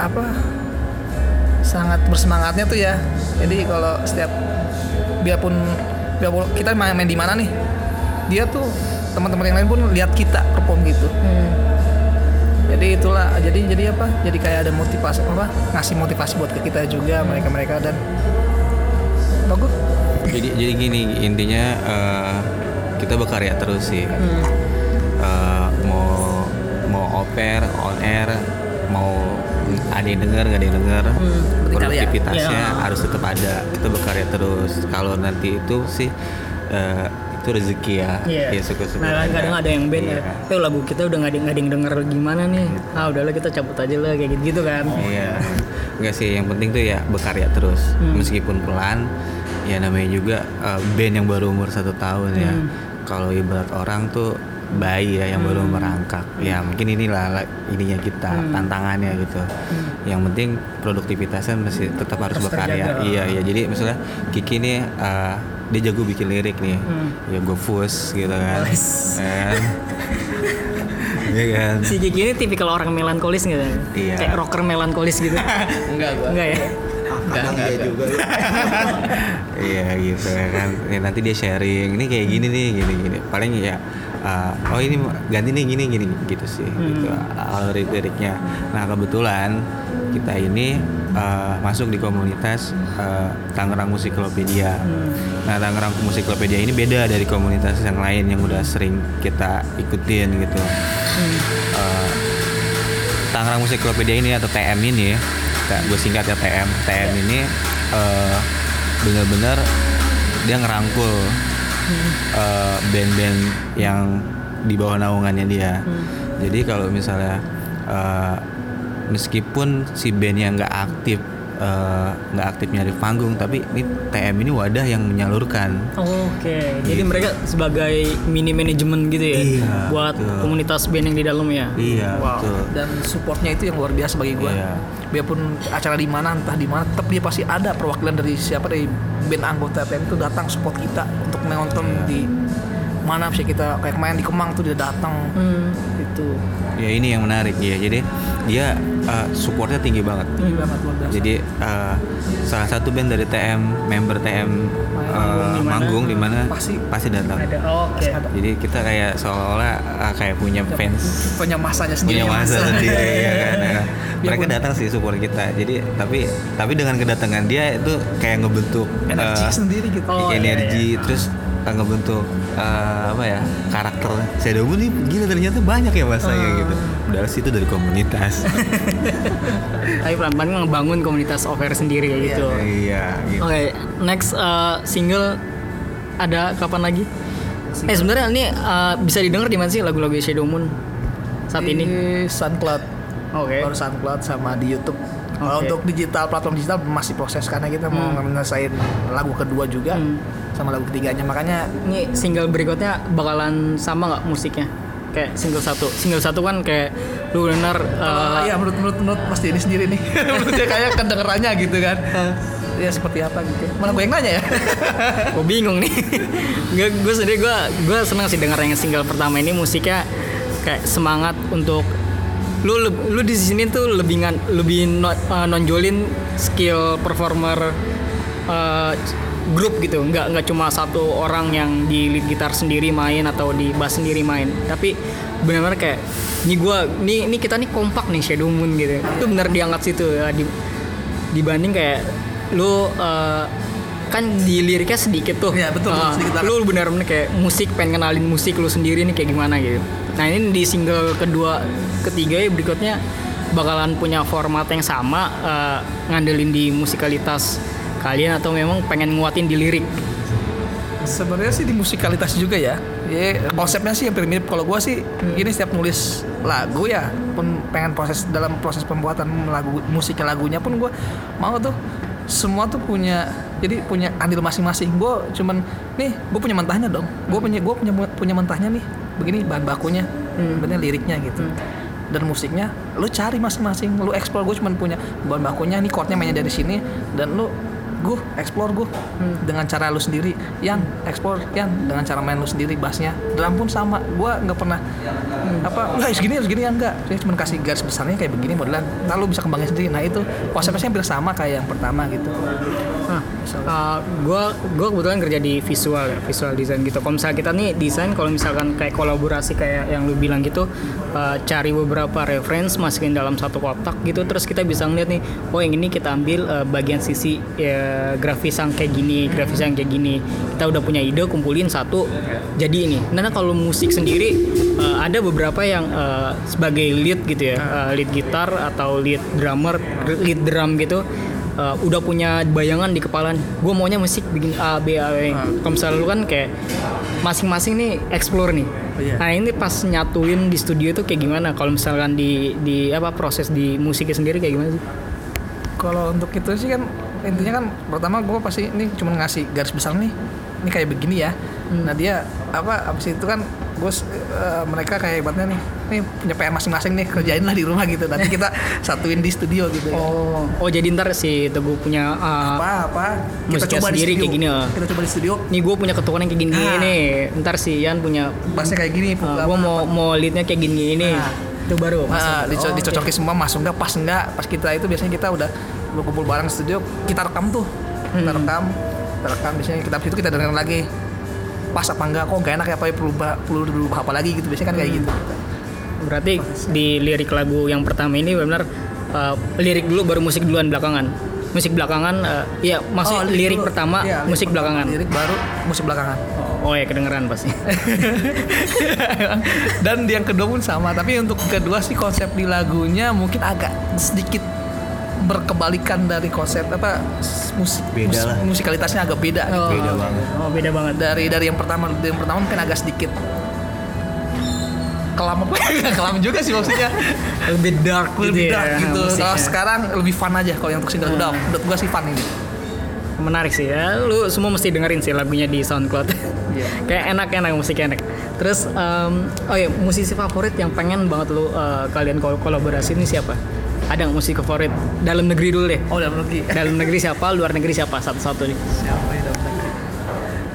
apa sangat bersemangatnya tuh ya. Jadi kalau setiap biarpun biarpun kita main, main di mana nih dia tuh teman-teman yang lain pun lihat kita perform gitu. Hmm. jadi itulah jadi jadi apa? Jadi kayak ada motivasi apa? Ngasih motivasi buat ke kita juga mereka mereka dan jadi jadi gini intinya eh, kita berkarya terus sih Hmm. Eh, mau mau oper on air mau ada yang denger nggak ada yang denger berkarya. produktivitasnya Ya. harus tetap ada kita berkarya terus kalau nanti itu sih eh, itu rezeki ya Iya. ya syukur-syukur Nah, aja. kadang ada yang band Iya. ya. Eh lagu kita udah nggak ada nggak ada yang denger gimana nih? Ah udahlah kita cabut aja lah kayak gitu, gitu kan. Iya. Enggak sih, yang penting tuh ya berkarya terus. Hmm. Meskipun pelan, ya namanya juga uh, band yang baru umur satu tahun ya. Hmm. Kalau ibarat orang tuh bayi ya yang baru merangkak. Ya mungkin inilah la- ininya kita, Hmm. tantangannya gitu. Yang penting produktivitasnya masih tetap harus Terus berkarya. terjaga. Iya, iya. Jadi misalnya Kiki nih uh, dia jago bikin lirik nih. Hmm. Ya gue fus gitu kan. Kan? Iya kan? Si Kiki ini tipikal orang melankolis gitu. Iya. Kayak rocker melankolis gitu. enggak gua Enggak ya? Kadang iya juga. Iya gitu ya kan. Ya, nanti dia sharing. Ini kayak gini nih, gini gini. Paling ya uh, oh ini ganti nih gini gini gitu sih. Gitu awal liriknya. Nah kebetulan kita ini uh, masuk di komunitas uh, Tangerang Musiklopedia. Nah Tangerang Musiklopedia ini beda dari komunitas yang lain yang udah sering kita ikutin gitu. Uh, Tangerang Musiklopedia ini atau TM ini, gue singkat ya TM. TM ini eh, bener-bener dia ngerangkul eh, band-band yang di bawah naungannya dia. Jadi kalau misalnya eh, meskipun si band yang nggak aktif eh, nggak aktif nyari panggung tapi ini TM ini wadah yang menyalurkan Oke, jadi mereka sebagai mini manajemen gitu ya, Iya, buat betul. komunitas band yang di dalam ya. iya Wow. betul dan supportnya itu yang luar biasa bagi gue Iya. biarpun acara di mana entah di mana tetap dia pasti ada perwakilan dari siapa dari band anggota TM itu datang support kita untuk menonton di mana sih kita kayak main di Kemang tuh dia datang. Hmm. itu. Ya ini yang menarik ya jadi dia eh, supportnya tinggi banget. Tinggi banget luar biasa. Jadi eh, salah satu band dari TM member TM eh, manggung di mana? Pasti. pasti datang. Ada. Oke. jadi kita kayak seolah-olah eh, kayak punya fans. punya masanya sendiri punya masa sendiri ya kan? Ya. mereka Biarpun- datang sih support kita. Jadi tapi tapi dengan kedatangan dia itu kayak ngebentuk energi eh, sendiri gitu. Oh, iya, energi terus eh, ngebentuk eh, apa ya karakter Shadow Moon nih gila ternyata banyak ya masanya Ah. gitu padahal sih itu dari komunitas Tapi pelan-pelan ngebangun komunitas over sendiri ya gitu. iya gitu. Oke, next uh, single ada kapan lagi? Eh sebenarnya ini uh, bisa didengar di mana sih lagu-lagu Shadow Moon saat ini? di SoundCloud Oke. baru SoundCloud sama di YouTube kalau Oke. untuk digital platform digital masih proses karena kita mau menyelesaikan lagu kedua juga Hmm. Sama lagu ketiganya. Makanya Ini single berikutnya bakalan sama nggak musiknya? Kayak single satu. Single satu kan kayak lu benar uh, Iya menurut menurut menurut Mas Denny sendiri nih. Menurut dia kayak kedengerannya gitu kan. Ya seperti apa gitu. Mana gue yang nanya ya? Gue bingung nih. Gue gue sendiri gue gue senang sih denger yang single pertama ini. Musiknya kayak semangat untuk lu lu di sini tuh lebih ngan, lebih no- uh, nonjolin skill performer uh, grup gitu. Nggak nggak cuma satu orang yang di lead gitar sendiri main atau di bass sendiri main. Tapi benar-benar kayak ini gua ini ini kita nih kompak nih Shadow Moon gitu. Itu benar diangkat situ ya di, dibanding kayak lu uh, kan di liriknya sedikit tuh. Iya, betul, Uh, sedikit banget. lu benar-benar kayak musik pengen kenalin musik lu sendiri nih kayak gimana gitu. Nah ini di single kedua ketiga ya berikutnya bakalan punya format yang sama uh, ngandelin di musikalitas kalian atau memang pengen nguatin di lirik? Sebenarnya sih di musikalitas juga ya. Ya konsepnya sih hampir mirip. Kalau gue sih gini setiap nulis lagu ya pun pengen proses dalam proses pembuatan lagu musiknya lagunya pun gue mau tuh semua tuh punya jadi punya andil masing-masing. Gue cuman nih gue punya mentahnya dong. Gue punya gue punya punya mentahnya nih. Begini bahan bakunya bener liriknya gitu. Dan musiknya lu cari masing-masing lu explore. Gue cuman punya bahan bakunya nih chordnya mainnya dari sini dan lu gue explore gue dengan cara lu sendiri. Yang explore. Yang dengan cara main lu sendiri bassnya. Drum pun sama. Gue nggak pernah apa nggak harus gini harus gini ya enggak saya cuma kasih garis besarnya kayak begini modelan. Lalu bisa kembangin sendiri. Nah itu konsepnya hampir sama kayak yang pertama gitu. Nah, gue gue kebetulan kerja di visual ya, visual design gitu. Kalau misalnya kita nih desain, kalau misalkan kayak kolaborasi kayak yang lu bilang gitu, uh, cari beberapa reference masukin dalam satu kotak gitu, terus kita bisa ngeliat nih, oh yang ini kita ambil uh, bagian sisi ya, grafis yang kayak gini, grafis yang kayak gini. Kita udah punya ide, kumpulin satu, jadi ini. Nah kalau musik sendiri uh, ada beberapa yang uh, sebagai lead gitu ya, uh, lead gitar atau lead drummer, lead drum gitu uh, udah punya bayangan di kepala gue maunya musik bikin A B A B kalau misalnya lu kan kayak masing-masing nih explore nih. Iya. nah ini pas nyatuin di studio itu kayak gimana? Kalau misalkan di di apa proses di musiknya sendiri kayak gimana sih? Kalau untuk itu sih kan intinya kan pertama gue pasti ini cuma ngasih garis besar nih ini kayak begini ya. Nah dia apa abis itu kan gue mereka kayak hebatnya nih nih punya PR masing-masing nih kerjain lah di rumah gitu. Nanti kita satuin di studio gitu ya. oh. Oh jadi ntar si teguh punya uh, apa apa? Kita coba di sendiri studio. kayak gini, ya? kita coba di studio. Nih gue punya ketukan yang kayak gini Nah. nih. Ntar si Ian punya bassnya kayak gini uh, gue mau mau leadnya kayak gini ini Nah. itu baru Nah, dico- Oh, dicocokin oke. semua masuk nggak pas nggak pas kita itu biasanya kita udah kumpul bareng di studio kita rekam tuh kita Hmm. rekam kita rekam biasanya kita itu kita dengerin lagi pas apa enggak kok gak enak ya apa ya, perlu perlu berubah apa lagi gitu biasanya kan kayak gitu Berarti di lirik lagu yang pertama ini benar uh, lirik dulu baru musik duluan belakangan. Musik belakangan uh, iya maksud Oh, lirik dulu. pertama lirik musik pertama, belakangan. lirik baru musik belakangan Oh, oh ya kedengeran pasti. dan yang kedua pun sama tapi untuk kedua sih konsep di lagunya mungkin agak sedikit berkebalikan dari konsep apa musik Beda mus- lah. musikalitasnya agak beda gitu. Beda banget. Oh, beda banget. dari dari yang pertama dari yang pertama mungkin agak sedikit kelam apa kelam juga sih maksudnya lebih dark lebih gitu dark ya, gitu musiknya. kalau sekarang lebih fun aja kalau yang untuk single udah Hmm. menurut gua sih fun ini menarik sih ya lu semua mesti dengerin sih lagunya di SoundCloud Iya. kayak enak enak musiknya enak terus em, oh ya musisi favorit yang pengen banget lu eh, kalian kol- kolaborasi ini siapa ada nggak musik favorit? Dalam negeri dulu deh. Oh dalam negeri. Dalam negeri siapa? Luar negeri siapa? Satu-satu nih. Siapa ya dalam negeri?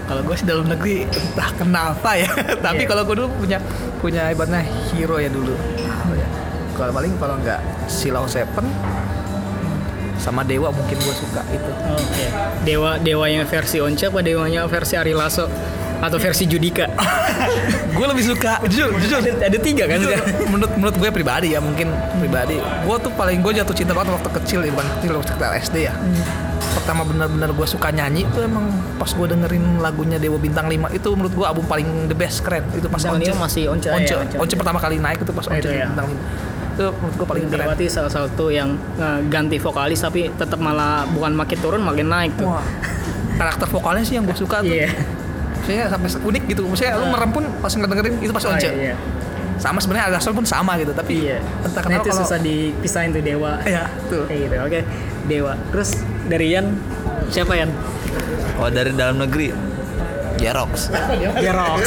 Kalau gue sih dalam negeri entah kenapa ya. Tapi Iya. kalau gue dulu punya punya ibaratnya hero ya dulu. Apa ya? kalau paling kalau nggak Silau Seven sama Dewa mungkin gue suka itu. Oke dewa dewanya versi Once apa dewanya versi Ari Lasso atau versi Judika? Gue lebih suka jujur jujur. Ada, ada tiga kan Jujur, menurut menurut gue pribadi ya mungkin pribadi. Gue tuh paling gue jatuh cinta banget waktu kecil ya bang kecil waktu kita SD ya. Pertama benar-benar gue suka nyanyi itu emang pas gue dengerin lagunya Dewa Bintang 5 itu menurut gue album paling the best keren. Itu pas Bintang Once masih Once, ya, Once, Once. Once pertama kali naik itu pas Oh, Once ya. Bintang 5 itu menurut gue paling keren. Dewati salah satu yang eh, ganti vokalis tapi tetap malah bukan makin turun makin naik tuh. Wah, karakter vokalnya sih yang gue suka tuh. Iya Maksudnya sampai unik gitu maksudnya lu merem pun pas ngedengerin itu pas Oh, Once iya. sama sebenarnya Agasol pun sama gitu tapi Iya. entah Nah, kenapa itu kalau susah dipisahin tuh dewa. ya tuh Kayak gitu. Oke. Dewa. Terus dari Yan siapa Yan? Oh dari dalam negeri Jerox. Jerox.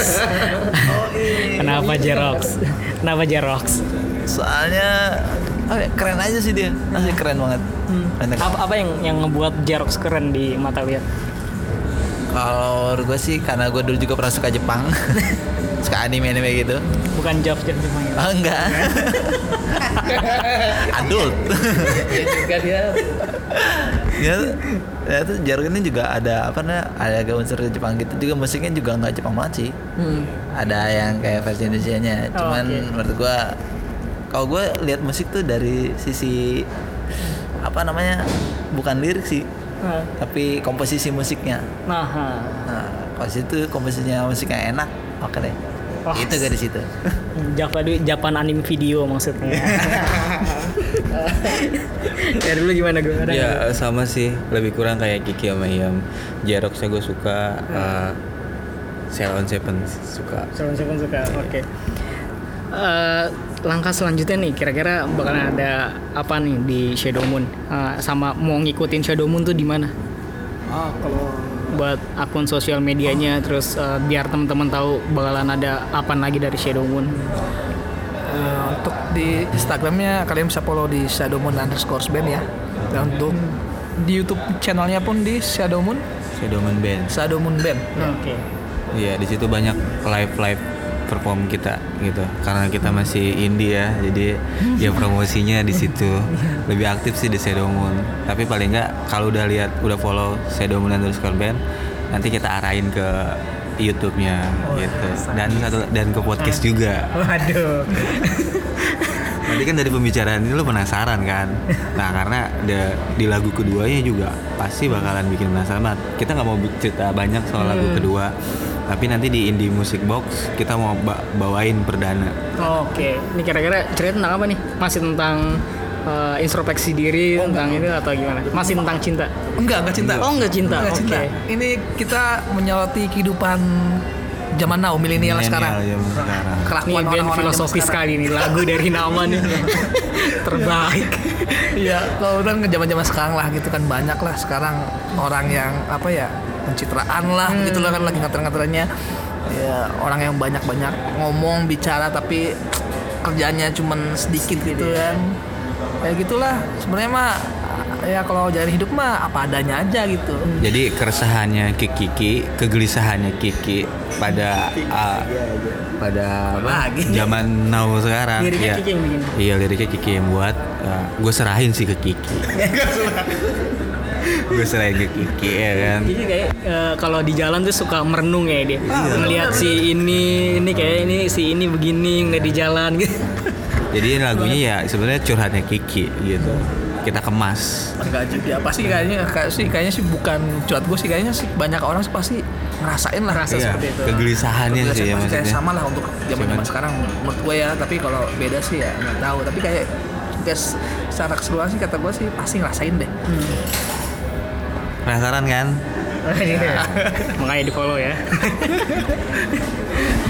Kenapa Jerox? Kenapa Jerox? Soalnya oh ya, keren aja sih dia. Masih keren banget. Banyak. Apa, apa yang yang ngebuat Jerox keren di mata lihat? Kalau gue sih karena gue dulu juga pernah suka Jepang. suka anime-anime gitu. Bukan Jeff Jepang ya. Oh enggak. Adult. juga dia ya, ya tuh Jaruk ini juga ada apa namanya ada agak unsur Jepang gitu juga musiknya juga nggak Jepang banget sih Hmm. ada yang kayak versi Indonesia nya Oh, cuman oke. menurut gua kalau gue lihat musik tuh dari sisi apa namanya bukan lirik sih Nah, tapi komposisi musiknya Nah, nah kalau situ komposisinya musiknya enak oke deh Wah. itu gak di situ Java Japan anime video maksudnya. ya dulu gimana gue? Ya sama sih, lebih kurang kayak Kiki sama Iam. Jeroxnya gue suka, uh, Shell on Seven suka. Seven Seven suka. Oke. Eh, langkah selanjutnya nih kira-kira bakal ada apa nih di Shadow Moon? Eh, sama mau ngikutin Shadow Moon tuh di mana? Ah kalau buat akun sosial medianya terus eh, biar teman-teman tahu bakalan ada apa lagi dari Shadow Moon. Eh, untuk di Instagramnya kalian bisa follow di Shadow Moon underscore band ya. Dan untuk di YouTube channelnya pun di Shadow Moon? Shadow Moon Band. Shadow Moon Band. Oke. Iya, di situ banyak live live perform kita gitu. Karena kita masih indie ya, jadi ya promosinya di situ lebih aktif sih di Shadow Moon. Tapi paling nggak kalau udah lihat udah follow Shadow Moon underscore band, nanti kita arahin ke YouTube-nya gitu. Dan satu dan ke podcast juga. waduh Nanti kan dari pembicaraan ini lu penasaran kan? Nah karena di lagu keduanya juga pasti bakalan bikin penasaran banget. Kita nggak mau cerita banyak soal lagu kedua, tapi nanti di Indie Music Box kita mau ba- bawain perdana. oke ini kira-kira cerita tentang apa nih masih tentang eh, introspeksi diri tentang itu atau gimana masih tentang cinta enggak enggak cinta Oh, enggak cinta. Enggak cinta. Oke. ini kita menyoroti kehidupan zaman now milenial sekarang sekarang. Ini kelakuan band orang-orang filosofi zaman sekarang. sekali nih lagu dari nama nih terbaik. Iya, kalau udah zaman-zaman sekarang lah gitu kan banyak lah sekarang orang yang apa ya pencitraan lah Hmm. gitu lah kan lagi ngatur-ngaturannya ya orang yang banyak-banyak ngomong bicara tapi kerjanya cuman sedikit gitu kan ya gitulah sebenarnya mah ya kalau jalan hidup mah apa adanya aja gitu Jadi keresahannya Kiki, kegelisahannya Kiki pada uh, pada apa? Lagi. zaman now sekarang. Liriknya Iya. Kiki yang bikin. Iya liriknya Kiki yang buat. gue serahin sih ke Kiki. gue serahin ke Kiki ya kan. Jadi kayak eh, kalau di jalan tuh suka merenung ya dia. Melihat si ini ini kayak ini si ini begini nggak di jalan gitu. Jadi lagunya ya sebenarnya curhatnya Kiki gitu. Kita kemas. enggak juga pasti kayaknya kayak sih kayaknya sih bukan cuat gue sih kayaknya sih banyak orang sih pasti ngerasain lah Ngerasa Iya, seperti itu. Kegelisahannya sih ya Pasti kayak maksudnya. sama lah untuk zaman zaman sekarang menurut gue ya tapi kalau beda sih ya nggak tahu tapi kayak guys secara keseluruhan sih kata gue sih pasti ngerasain deh Penasaran kan? Makanya di follow ya.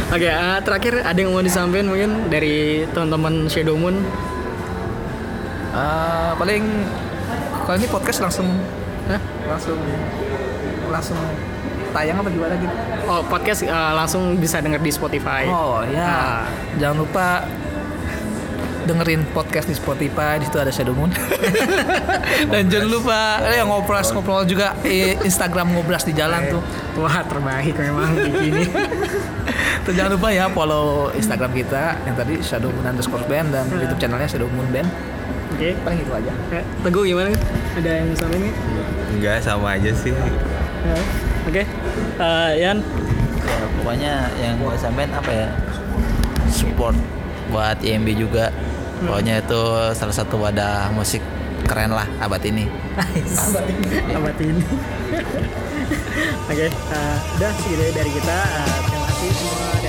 Oke, eh, terakhir ada yang mau disampaikan mungkin dari teman-teman Shadow Moon? Eh, paling kalau ini podcast langsung Hah? langsung langsung tayang apa gimana gitu Oh, podcast eh, langsung bisa denger di Spotify. oh ya Ah. jangan lupa dengerin podcast di Spotify di situ ada Shadow Moon dan jangan lupa eh, ngobras ngobrol juga eh, Instagram ngobras di jalan tuh Wah, terbaik memang di sini. Terus jangan lupa ya follow Instagram kita yang tadi Shadow Moon underscore band dan YouTube channelnya Shadow Moon Band Oke. paling itu aja Eh, Teguh gimana? Ada yang sampein nih? Enggak sama aja sih. Eh, Oke. Eh, Yan, ya, pokoknya yang gue sampein apa ya support buat IMB juga pokoknya itu salah satu wadah musik keren lah abad ini abad ini. Oke, eh, udah segitu dari kita. Eh,